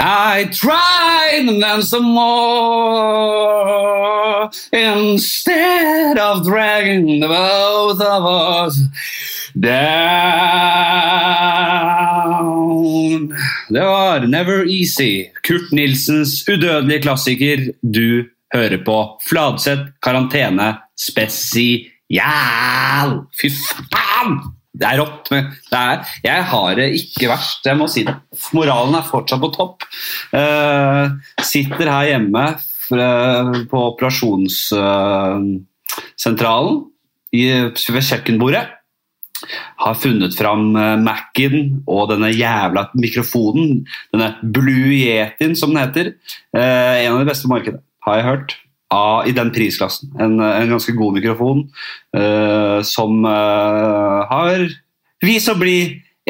I tried and then some more instead of dragging the both of us down. Det var Never Easy, Kurt Nilsens udødelige klassiker du hører på. Fladseth karantene spesial. Fy faen! Det er rått. Men det er, jeg har det ikke verst, jeg må si det. Moralen er fortsatt på topp. Uh, sitter her hjemme fra- på operasjonssentralen i, ved kjøkkenbordet. Har funnet fram eh, Mac-en og denne jævla mikrofonen. Denne Blue Yetin, som den heter. Eh, en av de beste på har jeg hørt. Av, I den prisklassen. En, en ganske god mikrofon uh, som uh, har vist å bli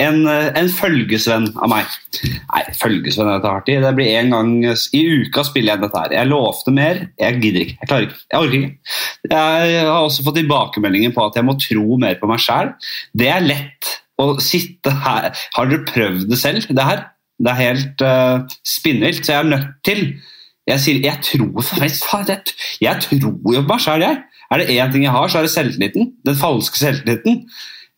en, en følgesvenn av meg. Nei, følgesvenn er dette hardt i. Det blir en gang i uka spiller jeg dette her. Jeg lovte mer. Jeg gidder ikke. Jeg klarer ikke. Jeg orker ikke. Jeg har også fått tilbakemeldinger på at jeg må tro mer på meg sjæl. Det er lett å sitte her Har dere prøvd det selv, det her? Det er helt uh, spinnvilt, så jeg er nødt til Jeg sier jeg tror jeg, jeg tror jo på meg sjæl, jeg. Er det én ting jeg har, så er det selvtilliten. Den falske selvtilliten.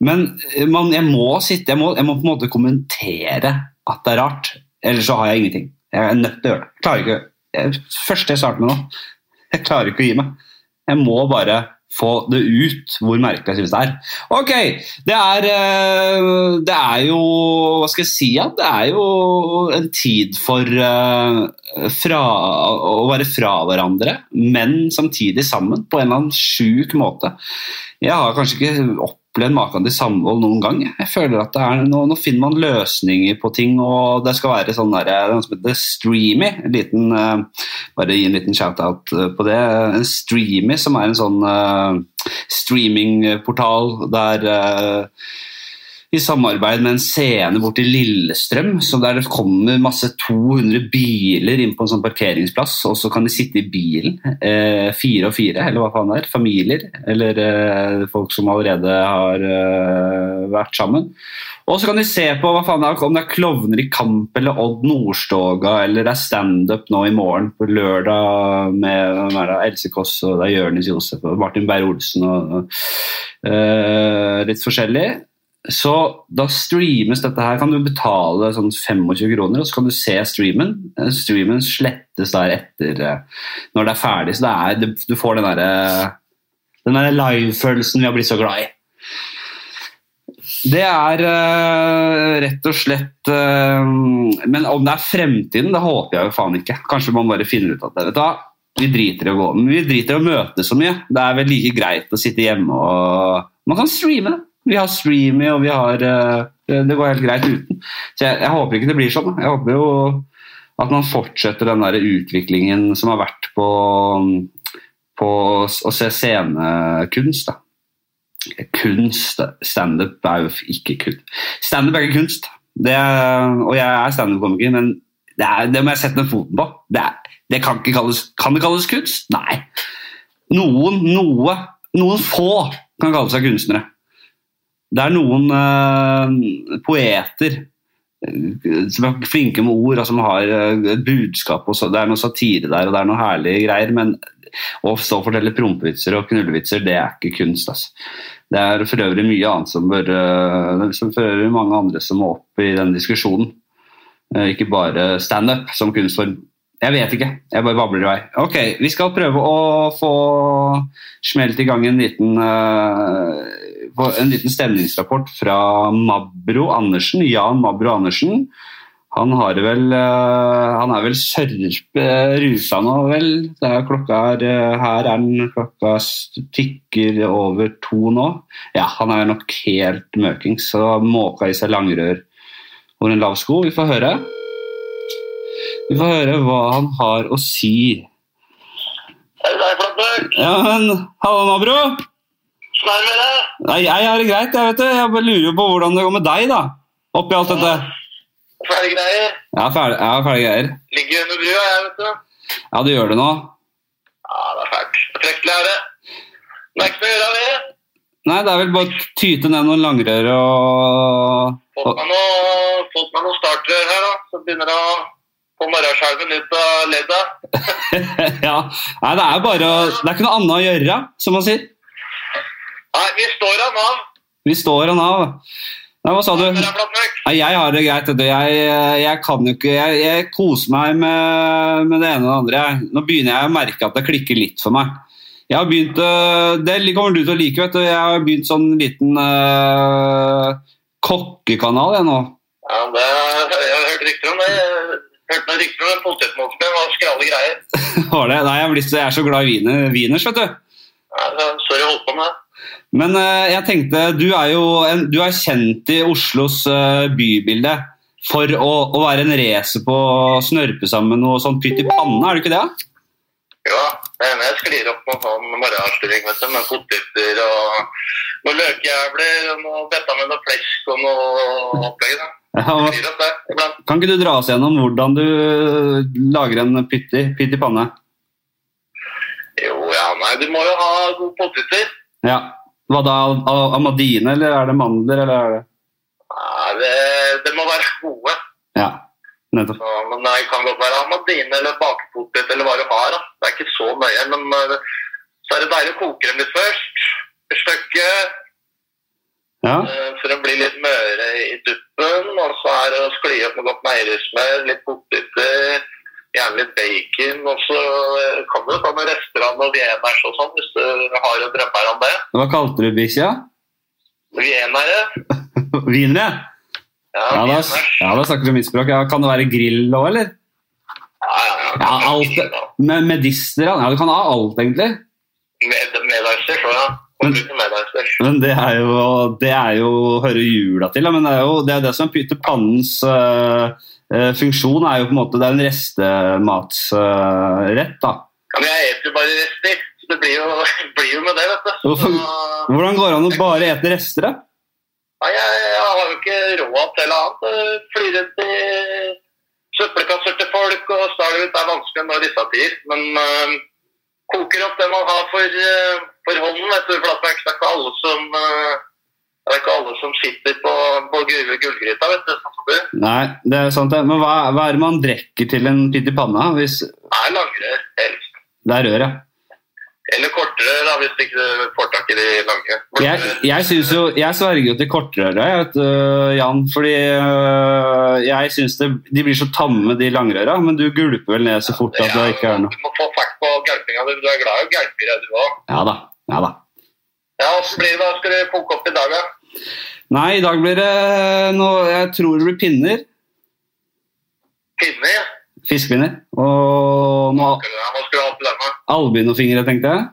Men eh, man, jeg må sitte, jeg må, jeg må på en måte kommentere at det er rart. Ellers så har jeg ingenting. Jeg er nødt til å gjøre det. Jeg klarer ikke, jeg, første jeg starter med nå, jeg klarer ikke å gi meg. Jeg må bare få det ut hvor merkelig jeg synes det er. Ok, det er, eh, det er jo Hva skal jeg si? Ja? Det er jo en tid for eh, fra, å være fra hverandre, men samtidig sammen på en eller annen sjuk måte. Jeg har kanskje ikke opplevd maken til samhold noen gang. Jeg føler at er, nå, nå finner man løsninger på ting, og det skal være sånn der, det som heter Streamy. En liten, eh, bare gi en liten shout-out eh, på det. En Streamy, som er en sånn uh, streamingportal der eh, i samarbeid med en scene borti Lillestrøm, der det kommer masse 200 biler inn på en sånn parkeringsplass, og så kan de sitte i bilen, eh, fire og fire, eller hva faen det er, familier, eller eh, folk som allerede har eh, vært sammen. Og så kan de se på hva faen det er, om det er klovner i kamp, eller Odd Nordstoga, eller det er standup nå i morgen på lørdag med det, Else Kåss og det er Jonis Josef og Martin Beyer-Olsen og eh, litt forskjellig. Så da streames dette her, kan du betale sånn 25 kroner, og så kan du se streamen. Eh, Streamen slettes der etter eh, når det er ferdig, så er, du, du får den derre den der live-følelsen vi har blitt så glad i. Det er uh, rett og slett uh, Men om det er fremtiden, det håper jeg jo faen ikke. Kanskje man bare finner ut at det. Vet du? Vi driter i å gå, men vi driter i å møtes så mye. Det er vel like greit å sitte hjemme og Man kan streame det. Vi har Streamy, og vi har eh, Det går helt greit uten. Så jeg, jeg håper ikke det blir sånn. Jeg håper jo at man fortsetter den der utviklingen som har vært på, på å se scenekunst. da. Kunst Standup er jo ikke kunst. Standup er ikke kunst. Er, og jeg er standup-komiker, men det, er, det må jeg sette ned foten på. Det, er, det kan kalles Kan det kalles kunst? Nei. Noen, noe, noen få kan kalle seg kunstnere. Det er noen uh, poeter eh, som er flinke med ord og som har et budskap. Og så, det er noe satire der, og det er noe herlige greier. Men å stå og fortelle prompevitser og knullevitser, det er ikke kunst. Altså. Det er for øvrig mye annet som bør uh, som for øvrig mange andre som må opp i den diskusjonen. Uh, Ikke bare standup som kunstform. Jeg vet ikke. Jeg bare babler i vei. Ok, Vi skal prøve å få smelt i gang en liten, en liten stemningsrapport fra Mabro Andersen. Jan Mabro Andersen. Han, har vel, eh, han er vel sørpe rusa nå, vel. Det er er, eh, her er den klokka tikker over to nå. Ja, han er nok helt møking, så måka i seg langrør over en lav sko. Vi får høre. Vi får høre hva han har å si. Hei, er Flatberg. Ja, men Hallo, Mabro. Er det med deg. Nei, jeg har det greit, jeg vet det. Jeg bare lurer på hvordan det går med deg, da. Oppi alt dette. Ferdige greier. Ja, ferdig, ja, ferdig greier. Ligger under brua, jeg, vet du. Ja, du gjør det nå. Ja, det er fælt. Det er det. Det er ikke noe å gjøre det. Nei, det er vel bare å tyte ned noen langrør og, Fått meg noe, noe startrør her, da. Så begynner det å få morgenskjelven ut av ledda. ja. Nei, det er bare å Det er ikke noe annet å gjøre, som man sier. Nei, vi står av Nav. Vi står han av. Nei, hva sa du? Nei, jeg har det greit. Jeg, jeg kan jo ikke Jeg, jeg koser meg med, med det ene og det andre. Nå begynner jeg å merke at det klikker litt for meg. Jeg har begynt øh, Det kommer du til å like, vet du. Jeg har begynt sånn liten uh, kokkekanal jeg nå. Ja, det, jeg har hørt rykter om det. Hørte noen rykter om den potetmolken var skrale greier. Var det? Nei, jeg, er så- glad i viner, vet du. Ja, så- sorry, jeg holdt på med det. Men øh, jeg tenkte, du er jo en, du er kjent i Oslos øh, bybilde for å, å være en racer på å snørpe sammen noe sånn pytt i panne, er du ikke det? Ja, jeg sklir opp noen sånn morgenavstilling vet du, med poteter og noen løkjævler og noe betta med noe flesk og noe opplegg. da. Ja, opp. Kan ikke du dra oss gjennom hvordan du lager en pytt i panne? Jo, ja, nei, du må jo ha gode poteter. Ja. Hva da? Amadine, eller er det mandler, eller er det Nei, det, det må være gode. Ja, nettopp. Så, men det kan godt være amadine eller bakepotet eller hva du har. Da. Det er ikke så nøye, men eh, så er det deilig å koke dem litt først. Et stykke Ja. eh, for å bli litt møre i duppen. Og så er det å skli opp med godt meierismør, litt poteter, gjerne litt bacon. Og så eh, kan du ta noen rester av noe vieners og sånn, hvis du har en drømmer om det. Hva kalte du bikkja? Vienere. Wienere? Ja, Ja, da, ja, da snakker du mitt språk. Ja, kan det være grill òg, eller? Ja, ja, ja. Alt Med medister? Ja, du kan ha alt, egentlig. Med, medeister, så ja. Men- Og. Men det er jo, det er jo hører jula til. Men det er jo det, er det som pyter pannens øh, øh, funksjon, er jo på en måte Det er en restematsrett, da. Ja, men jeg eter jo bare rester, så det blir jo, blir jo med det, vet du. Hvorfor- Hvordan går det an å bare ete rester, da? Nei, jeg, jeg har jo ikke råd til annet. Jeg Flyr rundt i søppelkasser til folk og stjeler ut. Det er vanskelig nå i disse tider. Men øh, koker opp det man har for, øh, for hånden, vet du. For det er ikke alle som øh, det er ikke alle som sitter på, på gull- gullgryta, vet du. Sånn. Nei, det er sant det. Men hva, hva er det man drikker til en pytt i panna? Hvis Det er langrør, helst. det er rør, ja. Eller kortrør, da, hvis ikke du får tak i de lange. Jeg, jeg, synes jo, jeg sverger jo til kortrøra, vet, du, Jan. Fordi uh, jeg syns de blir så tamme, de langrøra. Men du gulper vel ned så fort at det ikke er noe Du må få fart på gulpinga. Du Du er glad i å gulpe, du òg. Ja da. Ja da. Ja, åssen blir det? Hva skal du koke opp i dag, da? Nei, i dag blir det noe Jeg tror det blir pinner. Pinne? Fiskepinner. Og noe Hva skulle du ha til der albinofingre, tenkte jeg.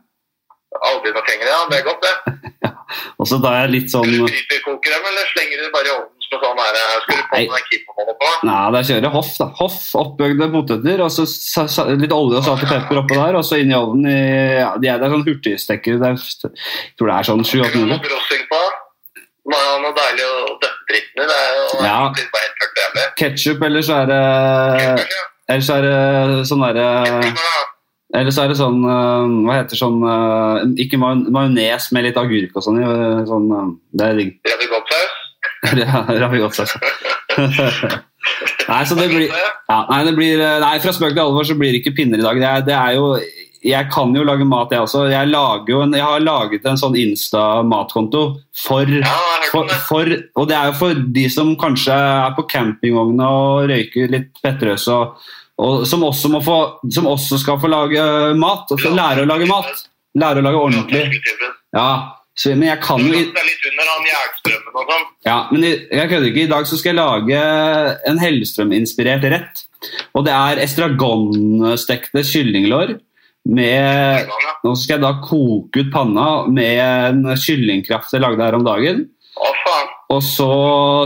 Albinofingre, ja. Det er godt, det. Og så tar jeg litt sånn Skal du kryperkoke dem, eller slenger du bare i ovnen som sånn her? Skal du på den keepermålet på? Nei, da kjører jeg hoff. da. Hoff, Oppbøgde poteter, og så litt olje og salt og pepper oppå der, og så inn i ovnen i ja, de er, Det er sånn hurtigstekker. Er, jeg tror det er sånn Skal 7-8 du ha noe minutter. På? Noe deilig å døppe dritten i. Det er jo Ja. bare helt tørt jævlig. Ketchup, eller så er det Eller så er det sånn derre Eller så er det sånn øh, Hva heter sånn øh, Ikke ma- majones med litt agurk og sånn sånn, det er digg. Ravigottsaus? Ja, Ravigottsaus. nei, så det blir ja, Nei, det blir, nei, fra spøk til alvor så blir det ikke pinner i dag. Det er, det er jo Jeg kan jo lage mat, jeg også. Jeg, en, jeg har laget en sånn Insta-matkonto for for, for, og det er jo for de som kanskje er på campingvogna og røyker litt fettrøs, og, og som, også få, som også skal få lage mat. Og lære å lage mat. Lære å lage ordentlig. Ja, så, men jeg kan jo Det er litt under han jernstrømmen og sånn. ja, men jeg kødder ikke. I dag så skal jeg lage en Hellstrøm-inspirert rett. Og det er estragonstekte kyllinglår med Nå skal jeg da koke ut panna med en kyllingkraft jeg lagde her om dagen. Og så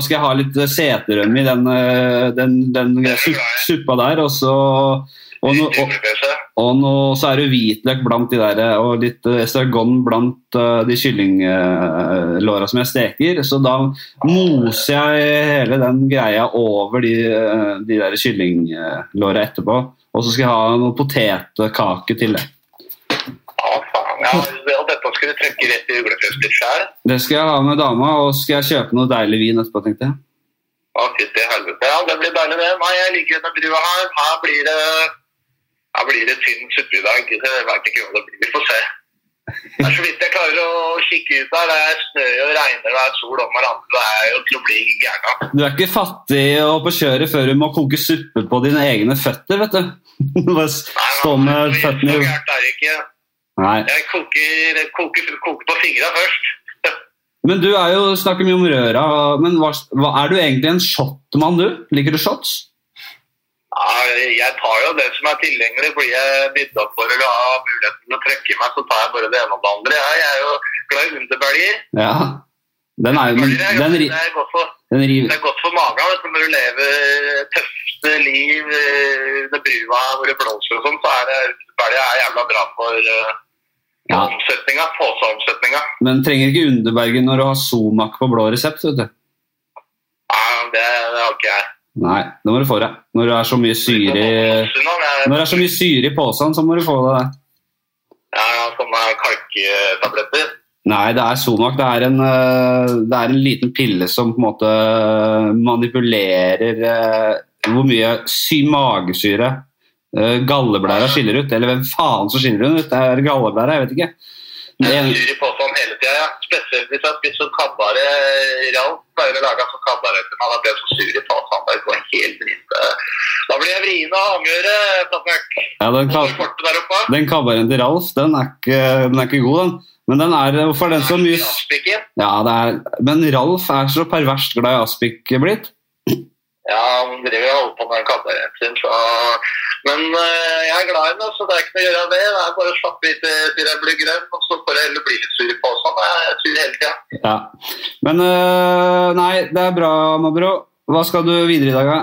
skal jeg ha litt seterømme i den, øh, den, den suppa der. Og så, og, no, og. Og nå så er det hvitløk blant de der, og litt øh, estragon blant øh, de kyllinglåra som jeg steker. Så da moser jeg hele den greia over de, de der kyllinglåra etterpå. Og så skal jeg ha noe potetkake til det. Ja, det- og dette skal du trekke rett i julekrysset sjøl? Det skal jeg ha med dama, og skal jeg kjøpe noe deilig vin etterpå, tenkte jeg. Å, fytti helvete. Ja, det blir deilig, det. Nei, jeg liker denne brua her. Her blir det her blir det tynn suppe i dag. Jeg vet ikke hva det blir. Vi får se. Det er så vidt jeg klarer å kikke ut der. Det er snø og regner, det er sol om hverandre. Det er jo bli gæren. Du er ikke fattig og på kjøret før du må koke suppe på dine egne føtter, vet du. Bare stå med føttene i er. Nei. Jeg koker, koker, koker på fingra først. Men du er jo, snakker mye om røra, men hva, er du egentlig en shotmann, du? Liker du shots? Ja, jeg tar jo det som er tilgjengelig. Blir jeg bydd opp for eller har muligheten til å trekke meg, så tar jeg bare det ene og det andre. Jeg er jo glad i underbelger. Ja. Den er den, godt- Det er godt for, den det er godt for magen. Vet du, når du lever tøfte liv eh, under brua hvor det blåser og sånn, så er det underbelger er jævla bra for uh, Ja. omsetninga. Påseomsetninga. Men trenger ikke Underbergen når du har Somac på blå resept, vet du. Ja, det, det har ikke jeg. Nei, det må du få deg. Når det er så mye syre i Når det er så mye syre i posen, så må du få det. Ja, ja, sånne kalktabletter. Nei, det er Sonak. Det er en, øh, det er en liten pille som på en måte manipulerer øh, hvor mye sy magesyre galleblæra skiller ut. Eller hvem faen som skiller den ut? Det er galleblæra, jeg vet ikke. Jeg er sur i påsen hele tida, ja. Spesielt hvis jeg har spist sånn kabbare Ralf pleier å lage sånn kabbare til meg. Da blir jeg så sur i påsen. Da går helt dritt. Da blir jeg vrien av avgjøret, Plattmøkk. ja, den, oppe? den kabbaren til Ralf, den er ikke, den er ikke god, den. Men den er, hvorfor er den så mye Ja, det er, men Ralf er så perverst glad i aspik blitt. Ja, han driver og holder på med kabbaren sin, så Men eh, jeg er glad i den, så det er ikke noe å gjøre av det. Er bare å slappe litt til til jeg blir grønn, og så får jeg heller bli litt sur på sånn. Jeg er sur hele tida. Ja. Men øh, nei, det er bra, Mabro. Hva skal du videre i dag, da?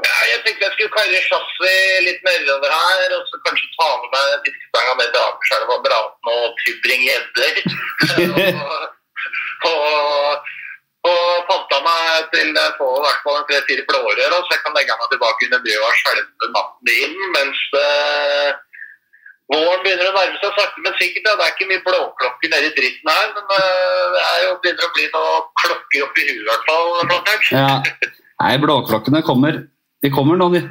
Ja, jeg tenkte jeg skulle karre chassis litt nedover her, og så kanskje ta med meg fiskestanga med til Akerselva Braten og Tybring-Gjedder. og, og, og panta meg til jeg får i hvert fall en tre-fire blårør, så jeg kan legge meg tilbake under brødet og skjelve natten inn, mens det, våren begynner å nærme seg sakte, men sikkert. Ja. Det er ikke mye blåklokker nede i dritten her, men øh, det er jo begynner å bli noen klokker oppi huet i hvert fall. Ja. Nei, blåklokkene kommer. De kommer nå, de.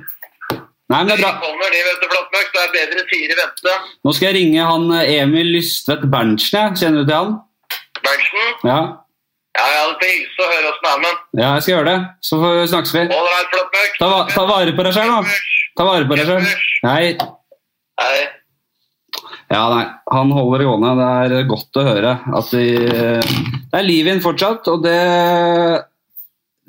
Nei, men det er De kommer, de, vet du, Flatmøkk. Det er bedre tider i vente. Nå skal jeg ringe han eh, Emil Lystvedt Berntsen. jeg. Kjenner du til han? Berntsen? Ja. Ja, jeg hadde til hilse og høre åssen det er med ja, jeg skal gjøre det. Så snakkes vi. Ta, va- ta vare på deg sjøl, da. Ta vare på deg sjøl. Hei. Hei. Ja, nei, han holder det gående. Det er godt å høre at de, det er liv i ham fortsatt, og det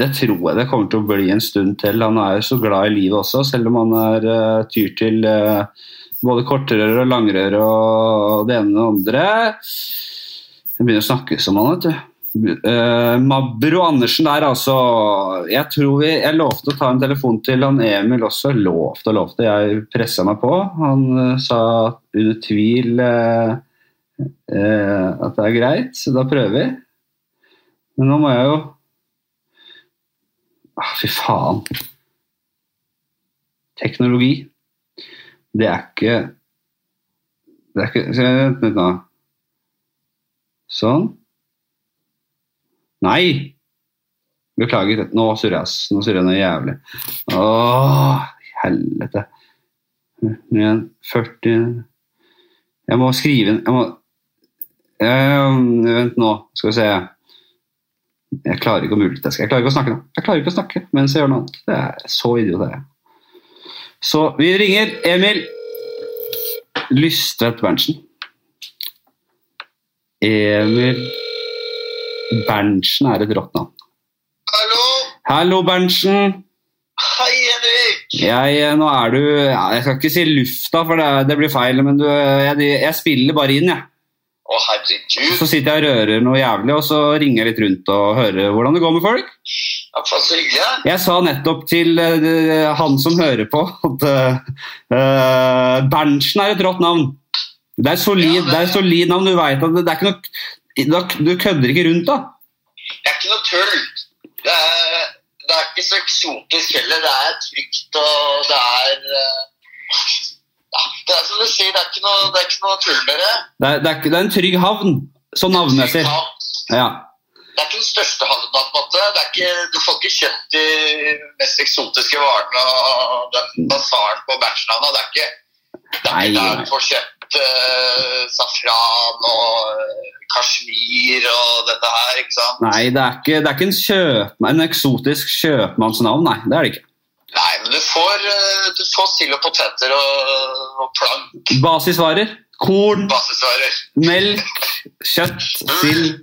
det tror jeg det kommer til å bli en stund til. Han er jo så glad i livet også, selv om han er uh, tyr til uh, både kortrør og langrør og det ene og det andre. Det begynner å snakkes om han, vet du. Uh, Mabro Andersen der, altså. Jeg tror vi, jeg lovte å ta en telefon til han Emil også. Lovte og lovte. Jeg pressa meg på. Han uh, sa under tvil uh, at det er greit, så da prøver vi. Men nå må jeg jo ah, Fy faen. Teknologi. Det er ikke Det er ikke Vent litt nå. Sånn. Nei! Beklager. Nå surrer jeg. Nå surrer jeg noe jævlig. Åh, helvete. 41, 40 Jeg må skrive Jeg må Eh, Vent nå, skal vi se. Jeg klarer ikke å multitaske. Jeg klarer ikke å snakke nå. Jeg klarer ikke å snakke mens jeg gjør noe annet. Det er så idiot er jeg. Så vi ringer Emil Lystvedt Berntsen. Emil Berntsen er et rått navn. Hallo! Hallo, Berntsen. Hei, Henrik! Jeg, nå er du ja, Jeg skal ikke si lufta, for det, det blir feil, men du, jeg, jeg spiller bare inn, jeg. Å, herregud. Så sitter jeg og rører noe jævlig, og så ringer jeg litt rundt og hører hvordan det går med folk. Ja, så hyggelig. Jeg sa nettopp til uh, han som hører på, at uh, Berntsen er et rått navn. Det er solid, det er solid navn. Du vet at det, det er ikke noe Du kødder ikke rundt, da? Det er ikke noe tull. Det er, det er ikke så eksotisk heller. Det er trygt, og det er eh, ja, Det er som du sier, det er ikke noe, det er ikke noe tull med det. Det er, det er, det er en trygg havn, sånn navnmessig. Ja, Ja. det er ikke den største havnen. på en måte. Det ikke, du får ikke kjøpt de mest eksotiske varene og den basaren på Bachelorna. Det er ikke, det er ikke der du får kjøpt eh, safran og eh, kasjmir og dette her, ikke sant? Nei, det er ikke, det er ikke en, kjøpmann, en eksotisk kjøpmannsnavn, nei. Det er det ikke. Nei, men du får, eh, du får sild og poteter og, og plank, Basisvarer. Korn, basisvarer. melk, kjøtt, sild,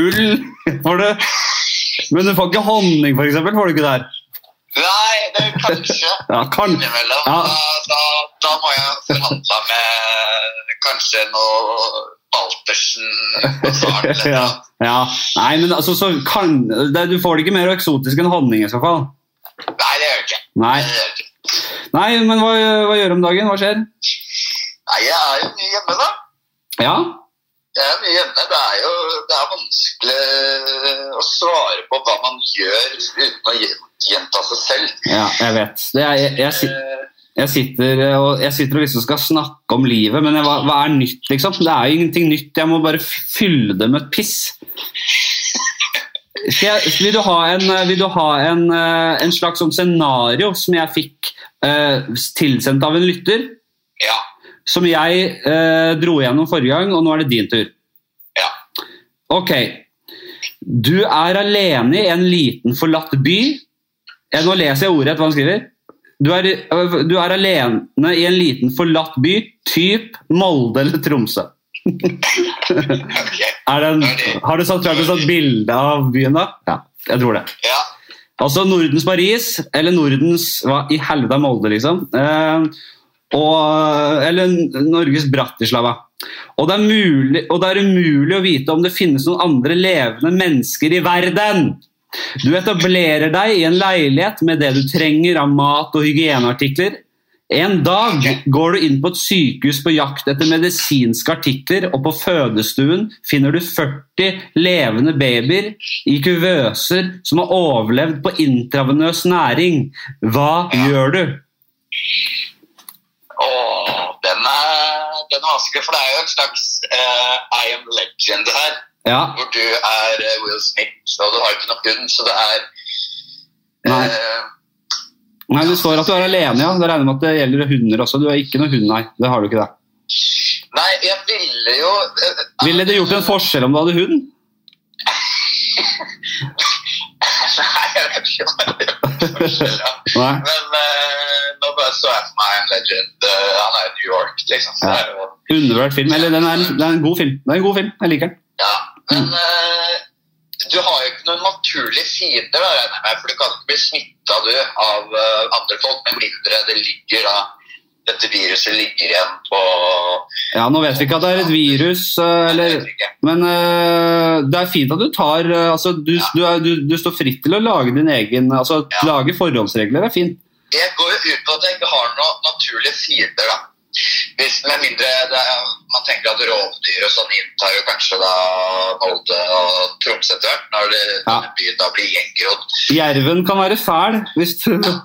ull får du. Men du får ikke honning, eksempel, får du ikke der. Nei, det er kanskje Ja, kan. innimellom. Ja. Da, da, da må jeg forhandle med kanskje noe Baltersen Ja, ja. Nei, men altså, så kan, det, du får det ikke mer eksotisk enn honning i så fall. Nei, det gjør ikke. Nei, Det ikke. Nei men hva, hva gjør du om dagen? Hva skjer? Nei, jeg er jo hjemme, da. Ja, Jeg er mye hjemme. Det er jo det er vanskelig å svare på hva man gjør uten å gjenta seg selv. ja jeg vet. Det er, jeg, jeg, Eh, jeg, sitter, og, jeg sitter og liksom skal snakke om livet, men hva, hva er nytt, liksom? Det er jo ingenting nytt. Jeg må bare fylle det med et piss. Vil du ha en, vil du ha en, eh, en slags sånn scenario som jeg fikk uh, tilsendt av en lytter? Ja. Som jeg eh, dro gjennom forrige gang, og nå er det din tur. Ja. Ok. Du er alene i en liten forlatt by. Eh, Nå leser jeg ordrett hva han skriver. Du er, øh, du er alene i en liten forlatt by, typ Molde eller Tromsø. Er en, har du satt, klart satt bilde av byen da? Ja, jeg tror det. Ja. Altså Nordens Paris, eller Nordens Hva i helvete er Molde, liksom? Eh, og, eller Norges Bratislava. Og det, mulig, og det er umulig å vite om det finnes noen andre levende mennesker i verden. Du etablerer deg i en leilighet med det du trenger av mat og hygieneartikler. En dag går du inn på et sykehus på jakt etter medisinske artikler, og på fødestuen finner du 40 levende babyer i kuvøser som har overlevd på intravenøs næring. Hva gjør du? Åh, den er, den er vanskelig, for det er jo en slags uh, I am legend her. Ja, Hvor du er eh, Will Smith, og du har ikke noe hund, så det er Nei. eh, Nei, du står at du er alene, ja. Det regner med at det gjelder hunder også. Du har ikke noe hund, nei. Det har du ikke det. Nei, jeg ville jo uh, Ville det gjort en forskjell om du hadde hund? Nei, jeg vet ikke hva det gjør forskjell, ja. Men bare så jeg for meg en legend. eh, han er i New York, liksom. Ja. er jo, Undervurdert film. Eller den er, det er en god film. Det er en god film. Jeg liker den. ja. Men eh, du har jo ikke noen naturlige fiender, da. For du kan ikke bli smitta av uh, andre folk, med mindre det ligger da dette viruset ligger igjen på Ja, Nå vet vi ikke at det er et virus, øh, eller, men uh, det er fint at du tar uh, altså, du, du, er, du, du står fritt til å lage din egen altså Ja. Lage forholdsregler er fint. Jeg går jo ut på at jeg ikke har noen naturlige fiender, da. Hvis, med mindre det er, man tenker at rovdyr og sånn inntar jo kanskje da Molde og Troms etter hvert, når det, Ja. denne byen da blir gjengrodd. Jerven kan være fæl hvis du Den,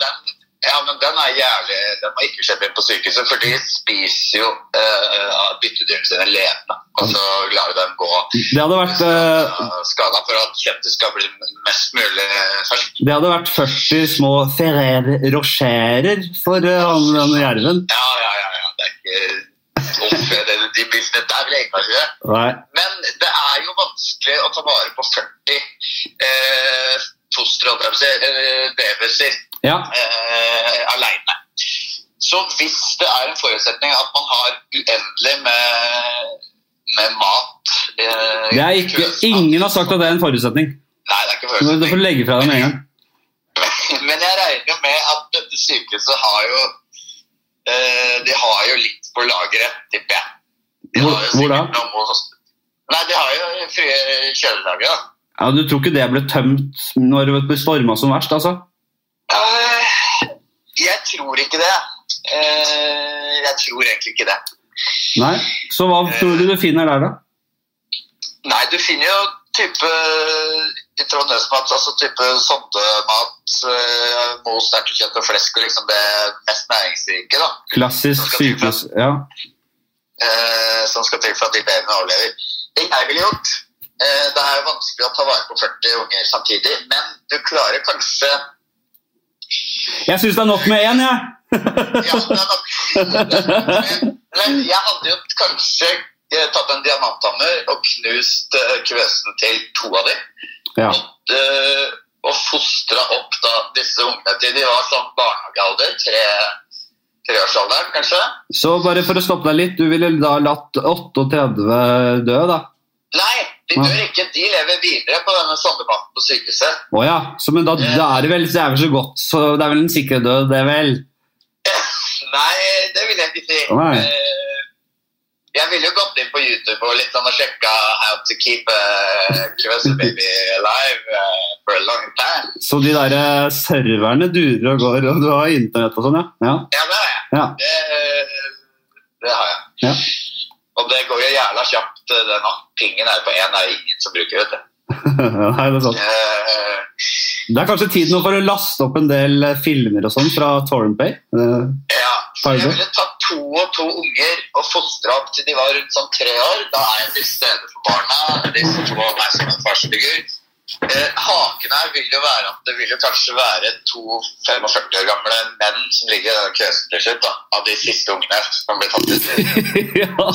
ja, men den er jævlig Den må ikke slippe inn på sykehuset, for de spiser jo uh, byttedyrene sine levende. Og så lar de dem gå Det hadde vært, uh, skada for at kjøttet skal bli mest mulig ferskt. det hadde vært 40 små Ferrer Rocherer for uh, han denne jerven. Ja, ja, ja. ja. Det er ikke Uff, det, de bildene der vil jeg ikke ha. Nei. Men det er jo vanskelig å ta vare på 40 eh, fostre, eh, babyer Ja. eh, aleine. Så hvis det er en forutsetning at man har uendelig med, med mat eh, Det er ikke, ingen har sagt at det er en forutsetning. Nei, det er ikke Du får forutsetning. legge fra deg med en gang. Men jeg regner jo med at dette sykehuset har jo eh, De har jo litt på lageret, tipper jeg. De Hvor- hvor da? noe Nei, de har jo frie kjølelager, da. Ja, Du tror ikke det ble tømt når det ble storma som verst? altså? Eh, Jeg tror ikke det. Eh, Jeg tror egentlig ikke det. Nei? Så hva tror du du finner der, da? Nei, du finner jo type i tråd nødsmat, altså type sondemat, uh, most ertekjøtt og flesk og liksom det mest næringsrike, da. Klassisk sykehus... Ja. eh, som skal til for at de babyene overlever. Det jeg ville gjort, Eh, det er jo vanskelig å ta vare på 40 unger samtidig, men du klarer kanskje Jeg syns det er nok med én, jeg. Ja, det er nok. Men jeg hadde jo kanskje eh, tatt en diamanthammer og knust kvøsen til to av dem. Ja. Og, eh, og fostra opp da disse ungene til de var sånn barnehagealder. Tre, treårsalderen, kanskje. Så bare for å stoppe deg litt, du ville da latt 38 dø, da? Nei, de dør ikke. De lever videre på denne sondebanen på sykehuset. Å ja. Så, men da, da er det vel det er vel så godt, så det er vel en sikker død, det vel? Nei, det vil jeg ikke si. Eh, Jeg ville jo gått inn på YouTube og litt sånn og sjekka how to keep a Kvesse baby alive eh, for a long time. Så de der eh, serverne durer og går, og du har internett og sånn, ja? Ja. Ja, det har jeg. ja. Det, det har jeg. ja. Og det går jo jævla kjapt. eh, Den pingen er på én, er det ingen som bruker, vet du. Nei, det er sant. Uh, Det er kanskje tid nå for å laste opp en del eh, filmer og sånn fra Torrentpay. Uh, Ja, så jeg ville tatt to og to unger og fostra opp til de var rundt sånn tre år. Da er jeg til stede for barna. Disse to og meg som en farsfigur. Eh, haken her vil jo være at det vil jo kanskje være to 45 år gamle menn som ligger i den kvesen til slutt, da, av de siste ungene som blir tatt ut. ja.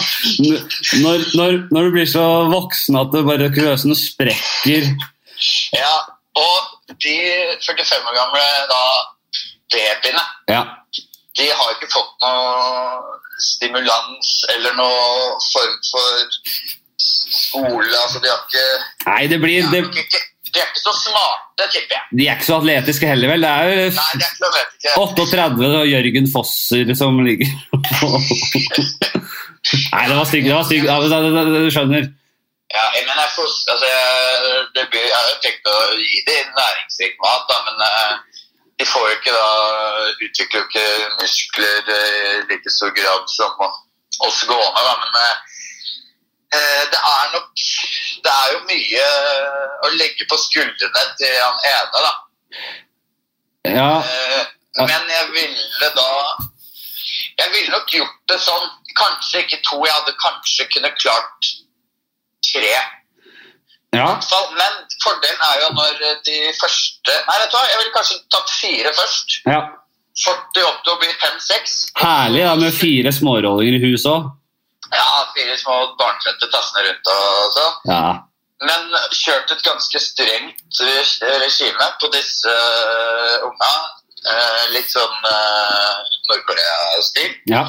Når, når, når du blir så voksen at det bare køsen sprekker Ja, og de 45 år gamle da babyene, Ja. de har ikke fått noe stimulans eller noe form for skole. Altså, de har ikke Nei, det blir de er, ikke, de er ikke så smarte, tipper jeg. De er ikke så atletiske heller, vel? Det er jo Nei, de er ikke, vet 38 og Jørgen Fosser som ligger Nei, det var stygt. Det var stygt. Ja, Du skjønner. Ja, jeg mener, jeg, altså, jeg, det blir, jeg har tenkt å gi dem næringsrik mat, da, men eh, de får jo ikke da utvikler jo ikke muskler eh, i like stor grad som oss gående. Da, men eh, det er nok Det er jo mye å legge på skuldrene til han ene, da. Ja, Eh, Men jeg ville da Jeg ville nok gjort det sånn. Kanskje ikke to, jeg hadde kanskje kunne klart tre. ja. Men fordelen er jo når de første Nei, vet du hva, jeg ville kanskje tatt fire først. ja. 48 og bli 5-6. Herlig da, med fire smårollinger i huset òg. Ja, fire små barnfødte tassende rundt og sånn. Ja. Men kjørt et ganske strengt regime på disse uh, unga. Uh, litt sånn uh, Nord-Korea-stil. ja.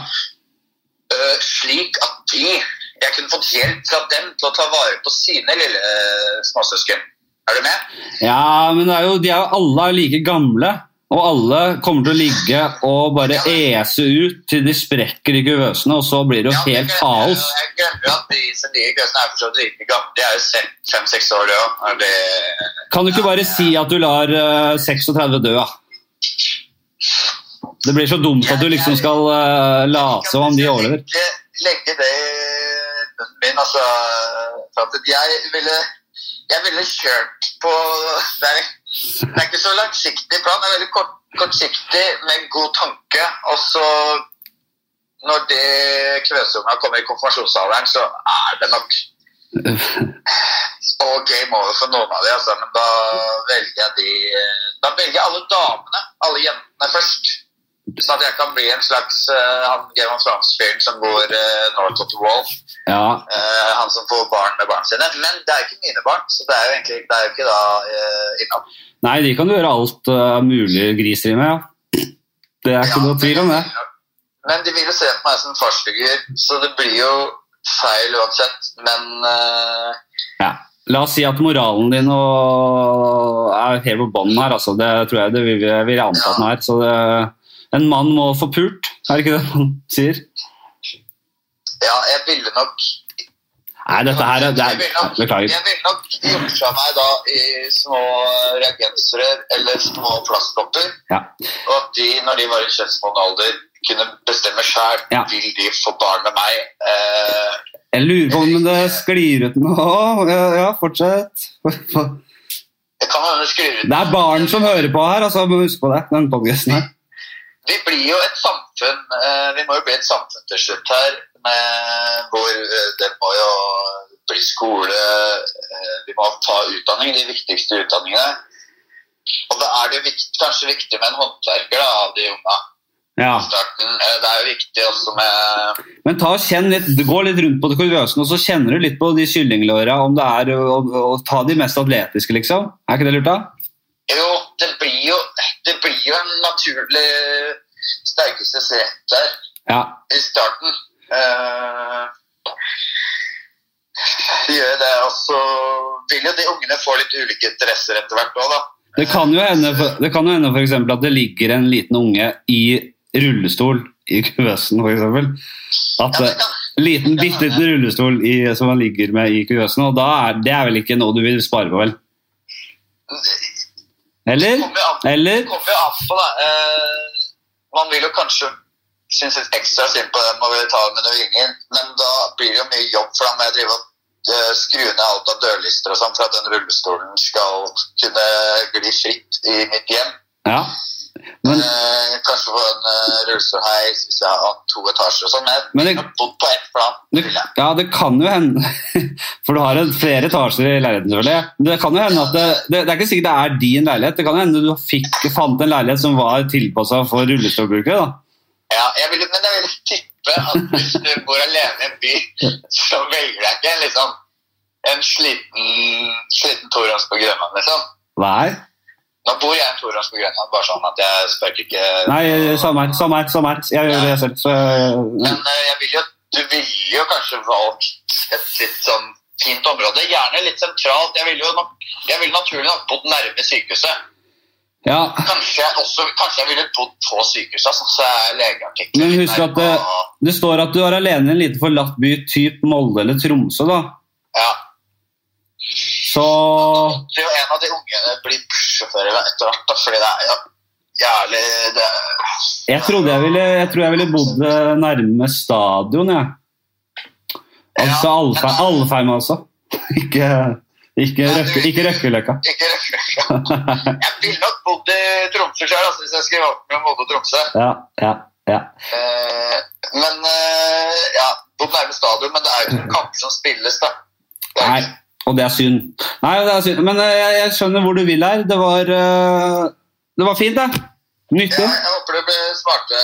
Uh, slik at de Jeg kunne fått hjelp fra dem til å ta vare på sine lille småsøsken. Er du med? Ja, men det jo, de er jo alle like gamle. Og alle kommer til å ligge og bare ese ut til de sprekker i kuvøsene, og så blir det jo Ja, helt kaos. Jeg glemmer jo at de som ligger i køsen er fortsatt like gamle. De er jo se- fem-seks år, det òg. Kan du ikke bare si at du lar eh, 36 dø, da? Det blir så dumt at du liksom skal uh, late som om de overlever. Legge, legge det i munnen min, altså. For at jeg ville jeg ville kjørt på det er, det er ikke så langsiktig plan, det er veldig kort, kortsiktig med god tanke. Og så, når det kvøsunga kommer i konfirmasjonsalderen, så er det nok og game over for noen av de, altså. Men da velger jeg de Da velger jeg alle damene, alle jentene først. Sånn at jeg kan bli en slags uh, of Thrones-fyren som går uh, north of the wall. Ja, Uh, han som får barn med barna sine. Men det er ikke mine barn, så det er jo egentlig det er jo ikke da uh, innom. Nei, de kan du gjøre alt uh, mulig griseri med, ja. Det er ikke noe tvil om det. Men de vil jo se på meg som farsfigur, så det blir jo feil uansett. Men eh, Ja. La oss si at moralen din er helt på bånn her, altså. Det tror jeg det vil, jeg vil anta ja. den er. Så det, en mann må få pult, er det ikke det man sier? ja, jeg ville nok Nei, dette her er, det er Beklager. jeg ville nok gjort fra meg da i små reagensrør eller små plastkopper. Ja. Og at de, når de var i kjønnsmoden alder, kunne bestemme sjæl Ja. vil de få barn med meg. Eh, Jeg lurer på om det sklir ut nå. Ja, ja, fortsett. jeg kan hende sklir ut Det er barn som hører på her, altså. Husk på det. Den podcasten her. Vi blir jo et samfunn eh, Vi må jo bli et samfunn til slutt her med, hvor eh, det må jo bli skole, eh, vi må ta utdanning, de viktigste utdanningene. Og da er det jo viktig, kanskje viktig med en håndverker da, av de unga. Ja. Det er jo viktig også med Men ta og kjenn litt, gå litt rundt på det kuriøsen, og så kjenner du litt på de kyllinglåra, om det er å, å, å ta de mest atletiske, liksom. Er ikke det lurt, da? Jo, det blir jo, det blir jo en naturlig sterkeste rett der Ja. i starten. Uh, gjør det, og så vil jo de ungene få litt ulike interesser etter hvert òg, da. Det kan jo hende, det kan jo hende for eksempel, at det ligger en liten unge i rullestol i kuvøsen, eksempel. At Ja, Liten, bitte liten rullestol i, som man ligger med i kuvøsen, og da er, det er vel ikke noe du vil spare på, vel? Eller? Eller? Det kommer jo an på, da. Eh, man vil jo kanskje synes litt ekstra synd på dem og vil ta dem under vingen, men da blir det jo mye jobb, for dem med jeg drive og eh, skru ned alt av dørlister og sånn for at den rullestolen skal kunne gli fritt i mitt hjem. Ja. Men, Eh, kanskje få en uh, rullestolheis hvis jeg har to etasjer og sånn, men jeg har bodd på ett plan. Du, ja, det kan jo hende For du har en, flere etasjer i leiligheten, selvfølgelig. Det kan jo hende at det, det, det er ikke sikkert det er din leilighet. Det kan jo hende du fikk, fant en leilighet som var tilpassa for rullestolbrukere. Ja, jeg vil, men jeg vil tippe at hvis du bor alene i en by, så velger jeg ikke liksom en sliten, sliten toroms på Grønland, liksom. Nei, Nå bor jeg i toroms på Grønland, bare sånn at jeg spør ikke Nei samme her. Samme her, samme her. Jeg gjør det selv. Så, Men eh, jeg vil jo, du ville jo kanskje valgt et litt sånn fint område, gjerne litt sentralt. Jeg ville jo nok, jeg ville naturlig nok bodd nærme sykehuset. ja, Kanskje jeg, også, kanskje jeg ville bodd på sykehuset, sånn så er legeartikler Men husk at det- Det står at du er alene i en liten forlatt by typ Molde eller Tromsø. da. Ja. Så Det er jo en av de ungene blir bussjåfører etter hvert, da, fordi det er jo jævlig det, jeg trodde jeg ville, jeg tror jeg ville bodd eh, nærme stadion, jeg. Altså Ja, Alfheim, Alfheim altså. Ikke, ikke, røkke, ikke Røkkeløkka. Ikke Røkkeløkka. Jeg ville nok bodd i Tromsø sjøl, altså, hvis jeg skulle valgt mellom Molde og Tromsø. Ja, ja, ja. Eh, men eh, ja, bodd nærme stadion, men det er jo ikke kamper som spilles, da. Nei, og det er synd. Nei, det er synd. Men eh, jeg, jeg skjønner hvor du vil her. Det var, eh, det var fint, det. Nyttig. Ja, jeg håper du blir smarte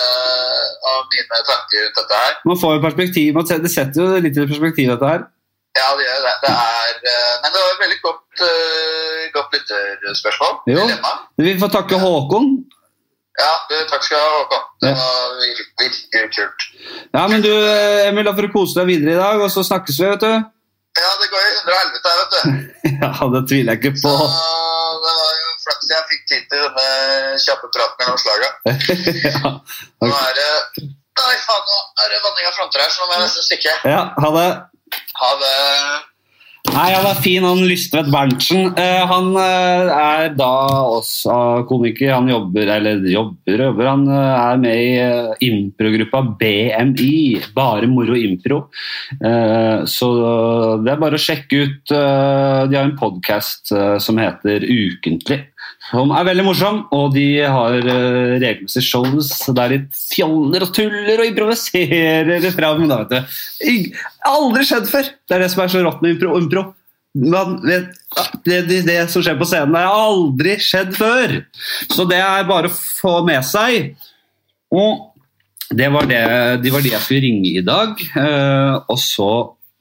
av mine tanker rundt dette her. Man får jo perspektiv. man setter, Det setter jo litt i perspektiv, dette her. Ja, det gjør det. det er, eh, men det var et veldig godt, godt lytterspørsmål. Jo. Dilemma. Vi får takke Håkon. Ja, du, takk skal du ha, Håkon. Det var virkelig kult. Ja, men du, eh, Emil, da får du kose deg videre i dag, og så snakkes vi, vet du. Ja, det går i hundre og helvete her, vet du. Ja, det tviler jeg ikke på. Så det var jo flaks jeg fikk tid til denne kjappe praten mellom slaga. ja. Nå er det Nei, faen, nå er det vanning av fronter her, så nå må jeg nesten stikke. ja, ha det. Ha det. Nei, han er fin, han Lystvedt Berntsen. Eh, han eh, er da også komiker. Han jobber, eller jobber, jobber. Han eh, er med i improgruppa BMI, Bare moro impro. Så det er bare å sjekke ut De har en podkast som heter Ukentlig. Som er veldig morsom, og de har uh, regelmessige shows der de fjoller og tuller og improviserer fram. Da, vet du. Aldri skjedd før! Det er det som er så rått med impro. impro. Vet, det, det, det som skjer på scenen, det har aldri skjedd før! Så det er bare å få med seg. Og det var det, de var de jeg skulle ringe i dag. Uh, og så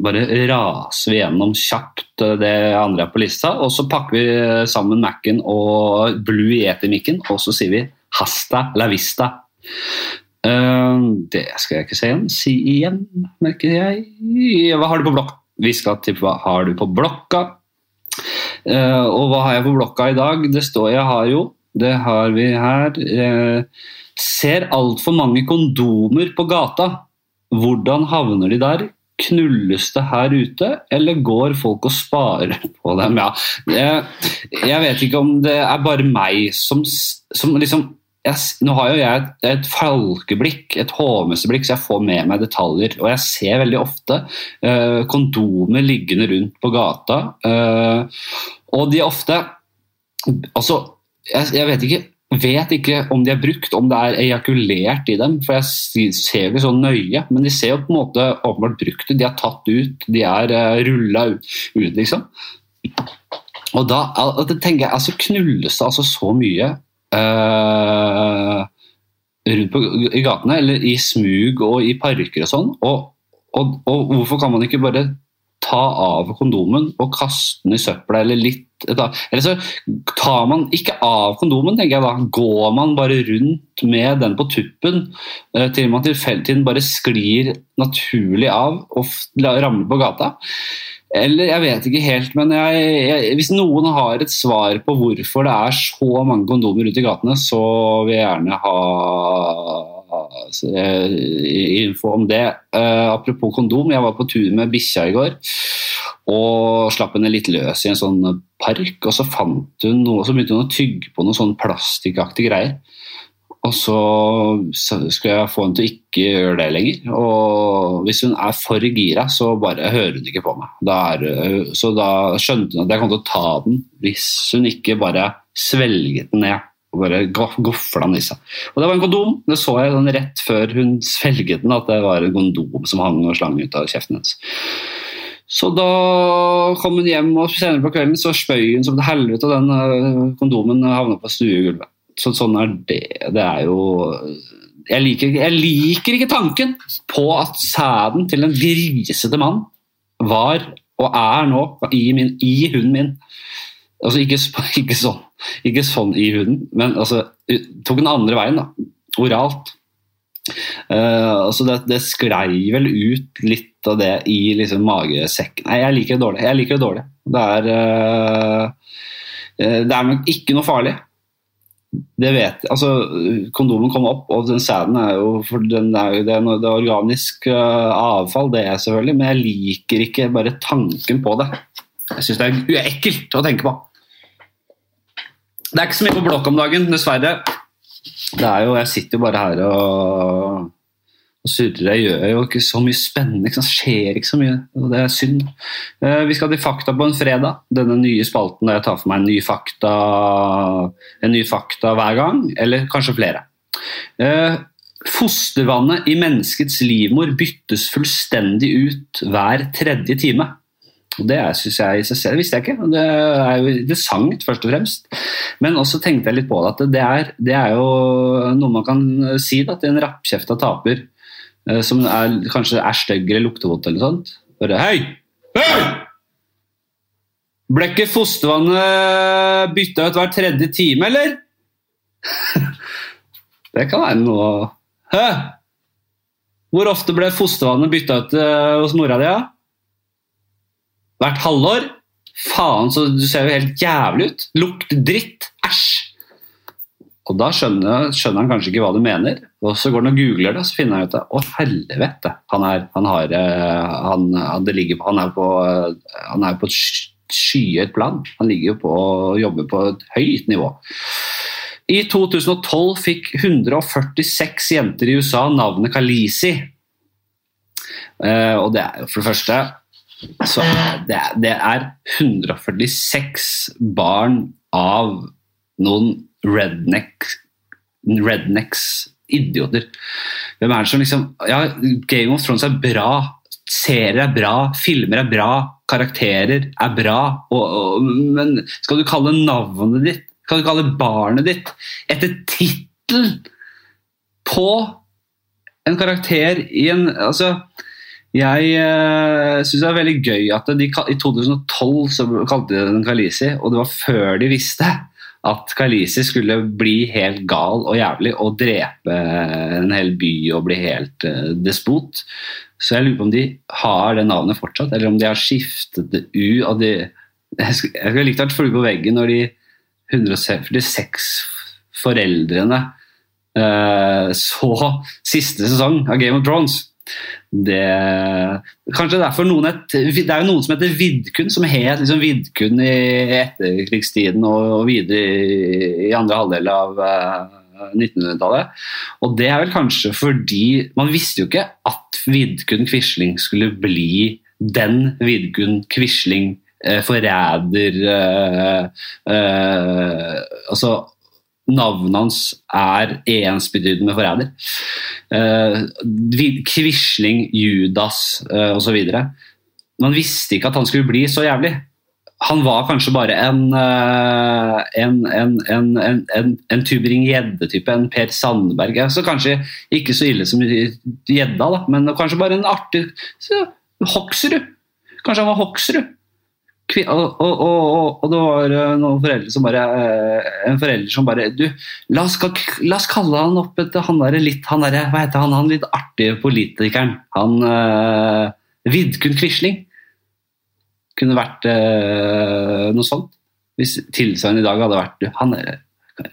bare raser vi gjennom kjapt eh, det andre er på lista, og så pakker vi sammen Mac-en og Blue Yeti-mikken, og så sier vi hasta la vista. Eh, det skal jeg ikke si igjen. Si igjen, merker jeg. Hva har du på blokka? Vi skal til hva har du på blokka. Eh, og hva har jeg på blokka i dag? Det står jeg har jo. Det har vi her. Eh, ser altfor mange kondomer på gata. Hvordan havner de der? Knulles det her ute, eller går folk og sparer på dem? Ja, jeg, vet ikke om det er bare meg som, som liksom jeg, Nå har jo jeg et, et falkeblikk, et hovmesterblikk, så jeg får med meg detaljer. Og jeg ser veldig ofte eh, kondomer liggende rundt på gata. eh, og de er ofte Altså, jeg, jeg vet ikke vet ikke om de er brukt, om det er ejakulert i dem. For jeg ser jo ikke så nøye, men de ser jo på en måte åpenbart brukt ut. De er tatt ut, de er uh, rulla ut, liksom. Og da tenker jeg, altså knulles det altså så mye uh, rundt på, i gatene, eller i smug og i parker og sånn. Og, og, og hvorfor kan man ikke bare ta av kondomen og kaste den i søpla eller litt Eller så tar man ikke av kondomen, tenker jeg da. Går man bare rundt med den på tuppen eh, til man til bare sklir naturlig av og ramler på gata? Eller jeg vet ikke helt, men jeg, jeg, hvis noen har et svar på hvorfor det er så mange kondomer ute i gatene, så vil jeg gjerne ha info om det. Uh, apropos kondom, jeg var på tur med bikkja i går og slapp henne litt løs i en sånn park. Og så fant hun noe, så begynte hun å tygge på noe sånn plastikkaktige greier. Og så skulle jeg få henne til å ikke gjøre det lenger. Og hvis hun er for gira, så bare hører hun ikke på meg. Da er, så da skjønte hun at jeg kom til å ta den hvis hun ikke bare svelget den ned og bare gofla seg. Og det var en kondom. Det så jeg sånn rett før hun svelget den, at det var en kondom som hang og slang ut av kjeften hennes. Så da kom hun hjem, og senere på kvelden så spøy hun som et helvete, og den eh, kondomen havna på stuegulvet. Så sånn er det. Det er jo jeg liker, jeg liker ikke tanken på at sæden til en grisete mann var og er nå i, min, i hunden min. Altså ikke, ikke, sånn, ikke sånn i huden, men altså, tok den andre veien, da. Oralt. Uh, altså det, det sklei vel ut litt av det i liksom magesekken. Nei, jeg liker det dårlig. Jeg liker det dårlig. Det er, uh, det er nok ikke noe farlig. Det vet Altså, kondomen kom opp, og den sæden er jo for den er det, er noe, det er organisk uh, avfall, det er selvfølgelig, men jeg liker ikke bare tanken på det. Jeg syns det er ekkelt å tenke på. Det er ikke så mye på blokk om dagen, dessverre. Det er jo, Jeg sitter jo bare her og, og surrer. Jeg gjør jo ikke så mye spennende. Det skjer ikke så mye. og Det er synd. Eh, vi skal til Fakta på en fredag. Denne nye spalten der jeg tar for meg en ny fakta, en ny fakta hver gang. Eller kanskje flere. Eh, fostervannet i menneskets livmor byttes fullstendig ut hver tredje time. Og Det synes jeg i seg selv visste jeg ikke. Det er jo interessant, først og fremst. Men også tenkte jeg litt på det at det er, det er jo noe man kan si da, til en rappkjefta taper eh, som er, kanskje er stygg eller luktevondt eller sånt. Bare Hei! Hei! Ble ikke fostervannet bytta ut hver tredje time, eller? det kan være noe Hæ? Hvor ofte ble fostervannet bytta ut uh, hos mora di? Ja? Hvert halvår. Faen, så du ser jo helt jævlig ut. Lukter dritt. Æsj. Og da skjønner, skjønner, han kanskje ikke hva du mener. Og så går han og googler det, og så finner han ut at å helvete, han er, han har, han, han, det ligger, han er på, han er på et skyhøyt plan. Han ligger jo på og jobber på et høyt nivå. I 2012 fikk 146 jenter i USA navnet Kalisi. Eh, og det er jo for det første så det, det er 146 barn av noen redneck, rednecks, idioter. Hvem er det som liksom Ja, Game of Thrones er bra. Serier er bra, filmer er bra, karakterer er bra. Og, og, men skal du kalle navnet ditt, skal du kalle barnet ditt etter tittel på en karakter i en Altså jeg uh, syns det er veldig gøy at de, i 2012 så kalte de den Kalisi, og det var før de visste at Kalisi skulle bli helt gal og jævlig og drepe en hel by og bli helt uh, despot. Så jeg lurer på om de har det navnet fortsatt, eller om de har skiftet det ut. De, jeg skulle likt å vært flue på veggen når de 146 foreldrene uh, så siste sesong av Game of Thrones det, kanskje derfor noen et, det er jo noen som heter Vidkun, som het liksom Vidkun i etterkrigstiden og, videre i, andre halvdel av uh, eh, 1900-tallet. Og det er vel kanskje fordi man visste jo ikke at Vidkun Quisling skulle bli den Vidkun Quisling, uh, forræder uh, Altså navnet hans er ensbetydende forræder. Uh, Quisling, Judas uh, osv. Man visste ikke at han skulle bli så jævlig. Han var kanskje bare en, uh, en, en, en, en, Tubring-Gjedde-type, en Per Sandberg. Så kanskje ikke så ille som Gjedda, men kanskje bare en artig Hoksrud. Kanskje han var Hoksrud. Og, og, og, og, det var eh, noen foreldre som bare eh, En forelder som bare Du, la oss, la oss kalle han opp etter han derre litt han der, Hva heter han? Han litt artige politikeren. Han uh, Vidkun Quisling. Kunne vært uh, noe sånt. Hvis tilsvarende i dag hadde vært du, han er,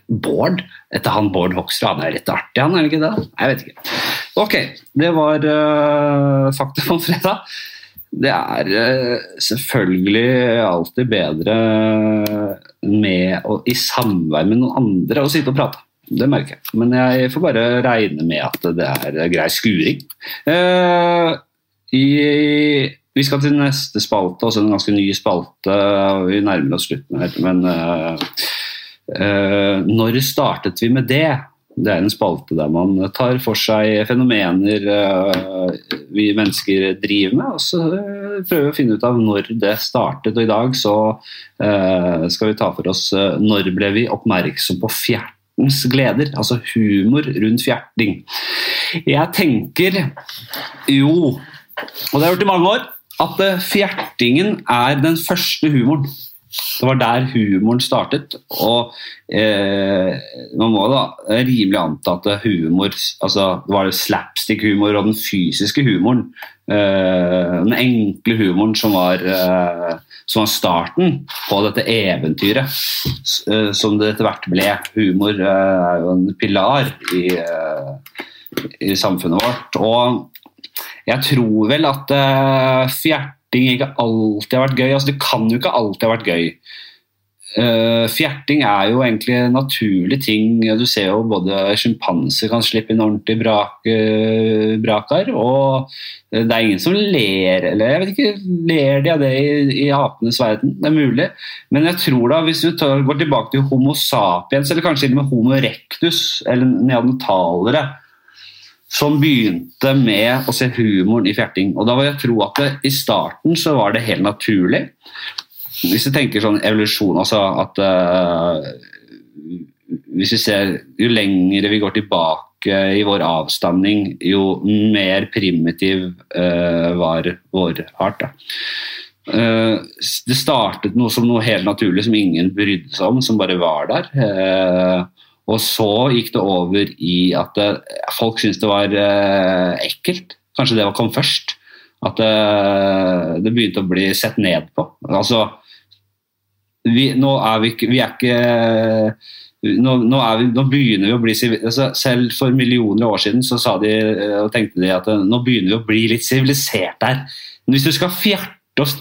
Bård? Etter han Bård Hoksrud. Han er litt artig, han, er han ikke det? Jeg vet ikke. Ok, det var uh, faktum om fredag det er eh, selvfølgelig alltid bedre med å, i samvær med noen andre å sitte og prate. Det merker jeg. Men jeg får bare regne med at det er grei skuring. Uh, i, vi skal til neste spalte, også en ganske ny spalte. Vi nærmer oss slutten her. Men uh, uh, når startet vi med det? Det er en spalte der man tar for seg fenomener uh, vi mennesker driver med, og så uh, prøver vi å finne ut av når det startet. Og i dag så uh, skal vi ta for oss når ble vi oppmerksom på fjertens gleder, altså humor rundt fjerting. Jeg tenker jo, og det har jeg gjort i mange år, at fjertingen er den første humoren. Det var der humoren startet. Og eh, man må da rimelig anta at humor altså Det var slapstick-humor og den fysiske humoren. Eh, den enkle humoren som var, eh, som var, starten på dette eventyret eh, som det etter hvert ble. Humor eh, er jo en pilar i, eh, i samfunnet vårt. Og jeg tror vel at eh, fjert fjerting ikke alltid har vært gøy. Altså, det kan jo ikke alltid ha vært gøy. Uh, fjerting er jo egentlig en naturlig ting. Du ser jo både sjimpanser kan slippe inn ordentlig brak, uh, brakar, og det er ingen som ler eller jeg vet ikke, ler de av det i, i apenes verden. Det er mulig. Men jeg tror da, hvis vi tar, går tilbake til Homo sapiens, eller kanskje til og med Homo erectus, eller neandertalere, som begynte med å se humoren i fjerting. Og da vil jeg tro at det, i starten så var det helt naturlig. Hvis du tenker sånn evolusjon, altså at uh, Hvis vi ser Jo lengre vi går tilbake i vår avstamning, jo mer primitiv uh, var vår art. Da. Uh, det startet noe som noe helt naturlig som ingen brydde seg om, som bare var der. Uh, og så gikk det over i at eh, folk syntes det var eh, ekkelt. Kanskje det kom først. At det, eh, det, begynte å bli sett ned på. Altså vi, Nå er vi ikke, vi er ikke nå, nå, vi, nå, begynner vi å bli altså, Selv for millioner av år siden så de tenkte de at nå begynner vi å bli litt sivilisert her. Men hvis du skal fjerte oss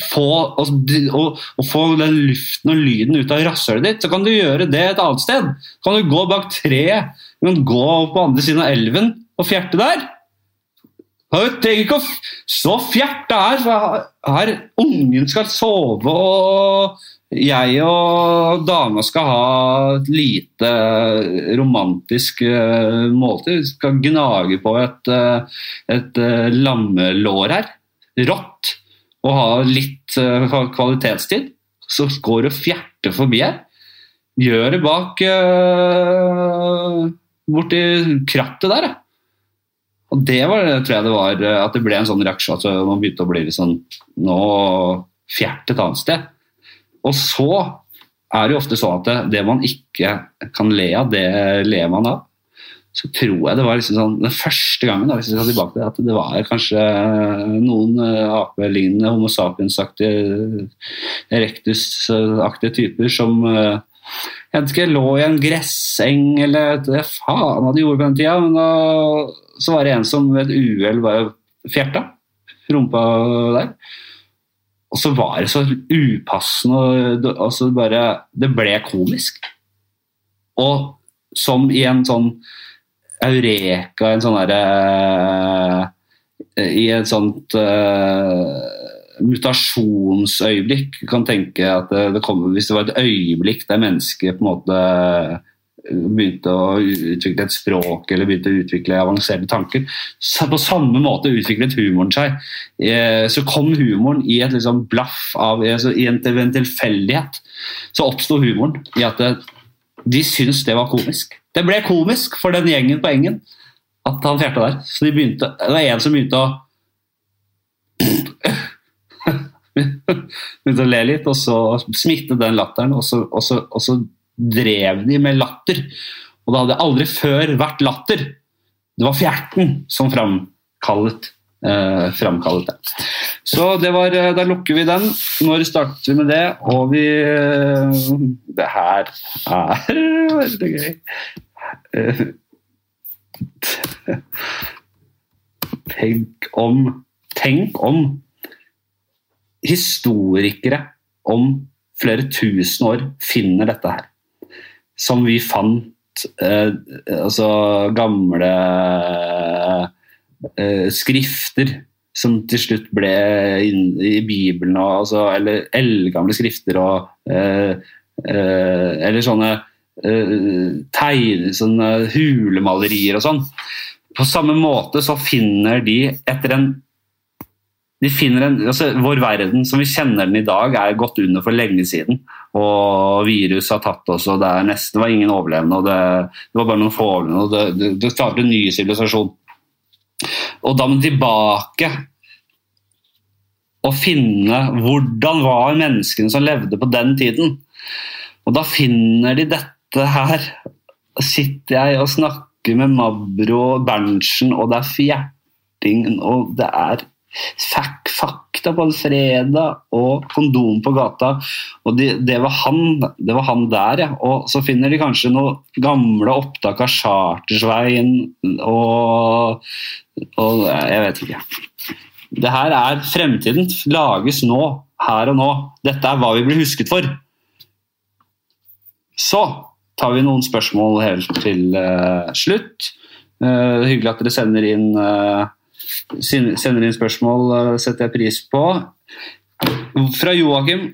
få, og, og, og, få den luften og lyden ut av rasshølet ditt, så kan du gjøre det et annet sted. Kan du gå bak treet, kan gå på andre siden av elven og fjerte der. Du trenger ikke å stå og fjerte her, for her ungen skal sove og jeg og dama skal ha et lite romantisk uh, måltid. Vi skal gnage på et, uh, et uh, lammelår her. Rått og ha litt uh, kvalitetstid, så går det fjerte forbi her. Gjør det bak uh, borti krattet der. Og det var, tror jeg det var, eh, at det ble en sånn reaksjon at man begynte å bli litt sånn Nå fjert et annet sted. Og så er det jo ofte sånn at det, det man ikke kan le av, det ler man av så tror jeg det var liksom sånn, den første gangen da, hvis jeg skal tilbake til at det var kanskje noen uh, apelignende Homo sapiens-aktige, erectus-aktige typer som jeg ikke, lå i en gresseng eller det faen hva de gjorde på den tida. Men da så var det en som ved et uhell bare fjerta rumpa der. Og så var det så upassende og altså bare, Det ble komisk. Og som i en sånn eureka en sånn herre uh, I et sånt uh, mutasjonsøyeblikk kan tenke at det, kommer, Hvis det var et øyeblikk der mennesket på en måte begynte å utvikle et språk eller begynte å utvikle avanserte tanker. Så på samme måte utviklet humoren seg. Eh, Så kom humoren i et liksom blaff av altså I en, en tilfeldighet så oppsto humoren i at de syntes det var komisk. Det ble komisk for den gjengen på Engen at han fjerta der. Så de begynte, det var en som begynte å begynte å le litt, og så smittet den latteren, og så, og, så, og så drev de med latter. Og det hadde aldri før vært latter. Det var fjerten som framkallet, eh, framkallet det. Så det var, eh, da lukker vi den. Når starter vi med det? Og vi eh, Det her er veldig gøy. Tenk om Tenk om historikere om flere tusen år finner dette her. Som vi fant eh, altså gamle eh, skrifter som til slutt ble inn i Bibelen, og, altså, eller eldgamle skrifter og eh, eh, Eller sånne eh, tegne, sånne hulemalerier og sånn. På samme måte så finner de etter en de finner en, altså Vår verden som vi kjenner den i dag, er gått under for lenge siden. Og virus har tatt oss, og det, nesten, det var ingen overlevende. og Det, det var bare noen få overlevende. og Det, det, det startet en ny sivilisasjon. Og da må du tilbake og finne hvordan var menneskene som levde på den tiden. Og da finner de dette her. Sitter jeg og snakker med Mabro og Berntsen, og det er fjerting, og det er Fuck, fakta på en fredag og kondom på gata. Og det, det, var han, det var han der, ja. Og så finner de kanskje noen gamle opptak av Chartersveien og, og Jeg vet ikke. Det her er fremtiden. Lages nå, her og nå. Dette er hva vi blir husket for. Så tar vi noen spørsmål helt til uh, slutt. Uh, hyggelig at dere sender inn uh, sender inn spørsmål, uh, setter jeg pris på. Fra Joakim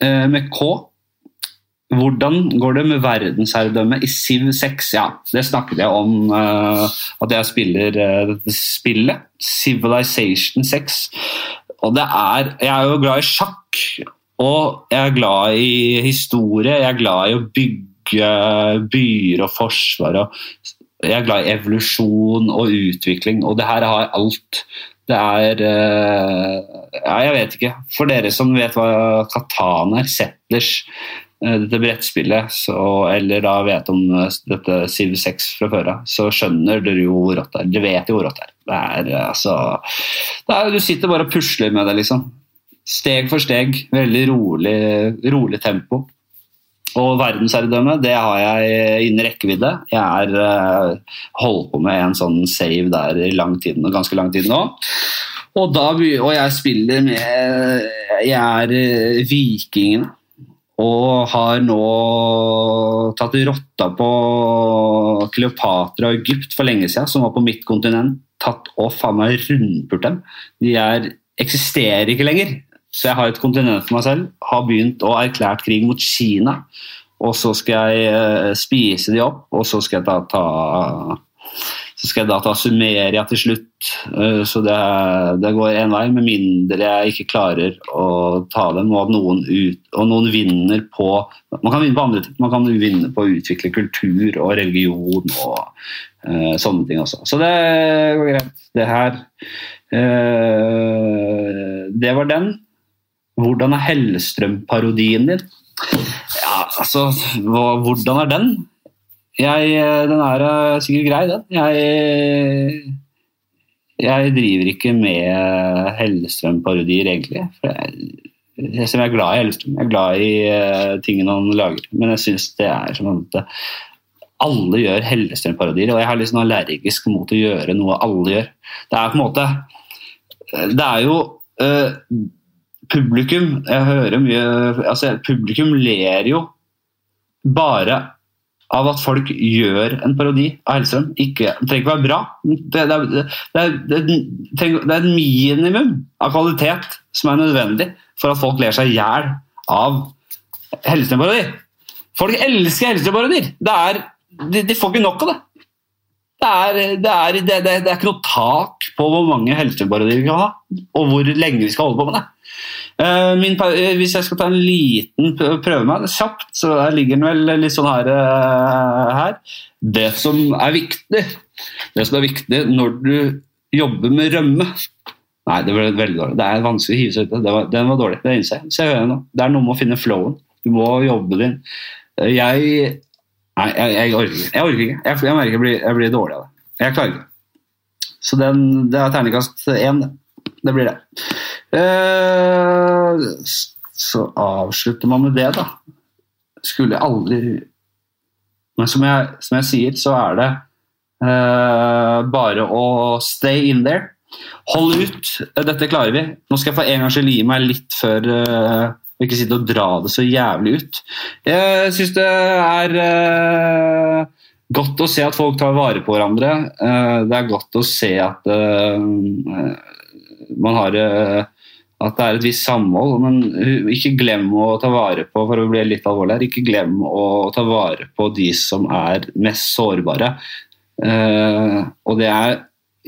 med K. Hvordan går det med verdensherredømme i Siv 6? Ja, det snakket jeg om at jeg spiller dette spillet. Civilization 6. Og det er Jeg er jo glad i sjakk. Og jeg er glad i historie. Jeg er glad i å bygge byer og forsvar. og jeg er glad i evolusjon og utvikling, og det her har alt. Det er Ja, jeg vet ikke. For dere som vet hva Katan er, Settlers, dette brettspillet, så, eller da vet om dette Civ 6 fra før av, så skjønner dere jo hvor rått det er. Dere vet jo hvor rått det er. Det er altså det er, Du sitter bare og pusler med det, liksom. Steg for steg. Veldig rolig, rolig tempo. Og verdensherredømme det har jeg innen rekkevidde. Jeg er uh, holdt på med en sånn save der i lang tid, ganske lang tid nå. Og, da, og jeg spiller med Jeg er uh, vikingene. Og har nå tatt rotta på Kleopatra og Egypt for lenge siden, som var på mitt kontinent. Tatt og faen meg rundpult dem. De er, eksisterer ikke lenger. Så jeg har et kontinent for meg selv. Har begynt å erklært krig mot Kina. Og så skal jeg uh, spise de opp, og så skal jeg da ta så skal jeg da ta Sumeria til slutt. Uh, så det, det går én vei, med mindre jeg ikke klarer å ta dem. Og, noen, ut, og noen vinner på Man kan vinne på andre ting. Man kan vinne på å utvikle kultur og religion og uh, sånne ting også. Så det går greit. Det her Det var den. Hvordan er Hellstrøm-parodien din? Ja, altså hva, Hvordan er den? Jeg, den er uh, sikkert grei, den. Jeg, jeg driver ikke med Hellestrøm-parodier, egentlig. For jeg, jeg, er glad i Hellestrøm. Jeg er glad i uh, tingene han lager. Men jeg syns det er som at alle gjør Hellestrøm-parodier, og jeg er litt sånn allergisk mot å gjøre noe alle gjør. Det er på en måte Det er jo uh, publikum jeg hører mye, altså Publikum ler jo bare av at folk gjør en parodi av Hellstrøm. Ikke, det trenger ikke være bra. Det, det, det, det, er et minimum av kvalitet som er nødvendig for at folk ler seg i hjel av Hellstrøm-parodier. Folk elsker helseparodier! Det er, de, de får ikke nok av det. Det er, er, er ikke noe tak på hvor mange helseparodier vi kan ha, og hvor lenge vi skal holde på med det. Eh, min, eh, hvis jeg skal ta en liten prøve meg kjapt, så ligger den vel litt sånn her, eh, her. Det som er viktig, det som er viktig når du jobber med rømme Nei, det ble veldig dårlig. Det er vanskelig å hive seg ut av. Den var dårlig. Det innser jeg. Det er noe med å finne flowen. Du må jobbe din. Jeg Nei, jeg, jeg, orker ikke. Jeg orker ikke. Jeg, jeg merker jeg blir, jeg blir dårlig av det. Jeg klarer ikke. Så den, det er terningkast én. Det blir det. Uh, så avslutter man med det, da. Skulle jeg aldri Men som jeg, som jeg sier, så er det uh, bare å stay in there. Hold ut. Dette klarer vi. Nå skal jeg for en gangs skyld gi meg litt før uh, ikke sitte og dra det så jævlig ut. Jeg syns det er uh, godt å se at folk tar vare på hverandre. Uh, det er godt å se at man har at det er et visst samhold. Men ikke glem å ta vare på for å bli litt alvorlig her, ikke glem å ta vare på de som er mest sårbare. og det er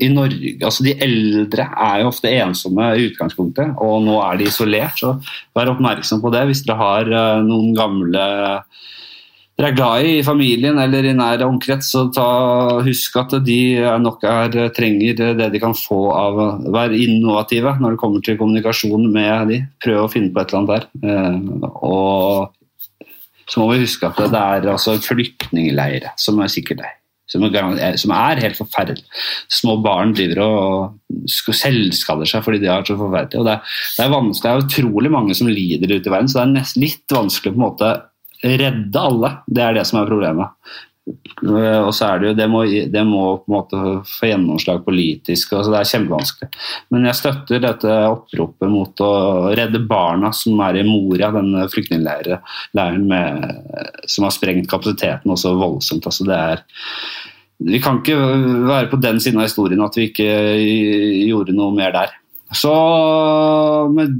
i Norge, altså De eldre er jo ofte ensomme i utgangspunktet, og nå er de isolert. så Vær oppmerksom på det hvis dere har uh, noen gamle dere er glad i i familien eller i nær omkrets. så ta, Husk at de nok er, trenger det de kan få av å være innovative når det kommer til kommunikasjon med de. Prøv å finne på et eller annet der. Uh, og så må vi huske at det er altså flyktningleirer som er sikkert der som er, som er helt forferdelig. Små barn driver og selvskader seg fordi de har så forferdelig. Og det, er, det, er det er utrolig mange som lider ute i verden, så det er nest, litt vanskelig på en måte redde alle. Det er det som er problemet. Og så er det jo, det må, det må på en måte få gjennomslag politisk. Altså det er kjempevanskelig. Men jeg støtter dette oppropet mot å redde barna som er i Moria, den flyktningleiren som har sprengt kapasiteten også voldsomt. Altså det er, vi kan ikke være på den siden av historien at vi ikke gjorde noe mer der. Så med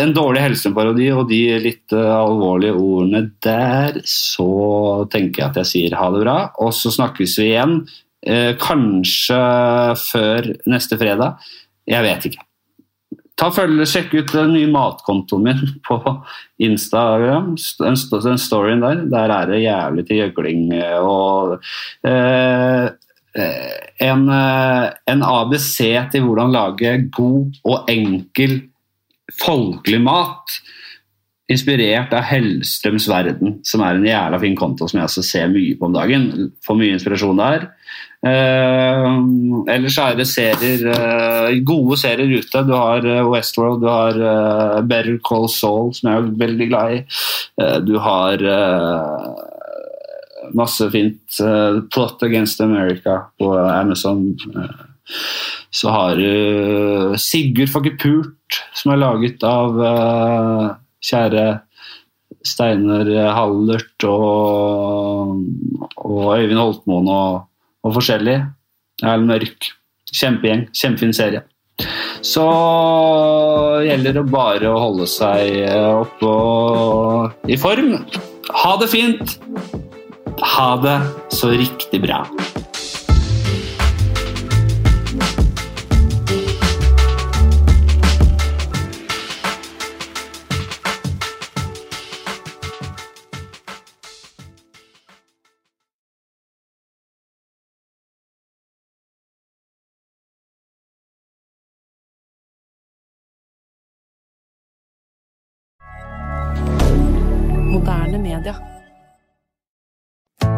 en dårlig helseparodi og de litt uh, alvorlige ordene der, så tenker jeg at jeg sier ha det bra. Og så snakkes vi igjen. Uh, kanskje før neste fredag. Jeg vet ikke. Ta følge, Sjekk ut den nye matkontoen min på Instagram. Den, den storyen der. Der er det jævlig til gjøgling og uh, en, en ABC til hvordan lage god og enkel folkelig mat. Inspirert av Hellstrøms verden, som er en jævla fin konto som jeg også ser mye på om dagen. Får mye inspirasjon der. Uh, ellers er det serier, uh, gode serier ute. Du har uh, Westworld, du har uh, Better Call Saul, som jeg er veldig glad i. du har masse fint. Plot Against America på Amazon. Så har du Sigurd får ikke pult, som er laget av uh, kjære Steinar Hallert og, og Øyvind Holtmoen og, og forskjellig. Erlend Mørk. Kjempegjeng. Kjempefin serie. Så gjelder det bare å holde seg oppe og i form. Ha det fint! Ha det så riktig bra.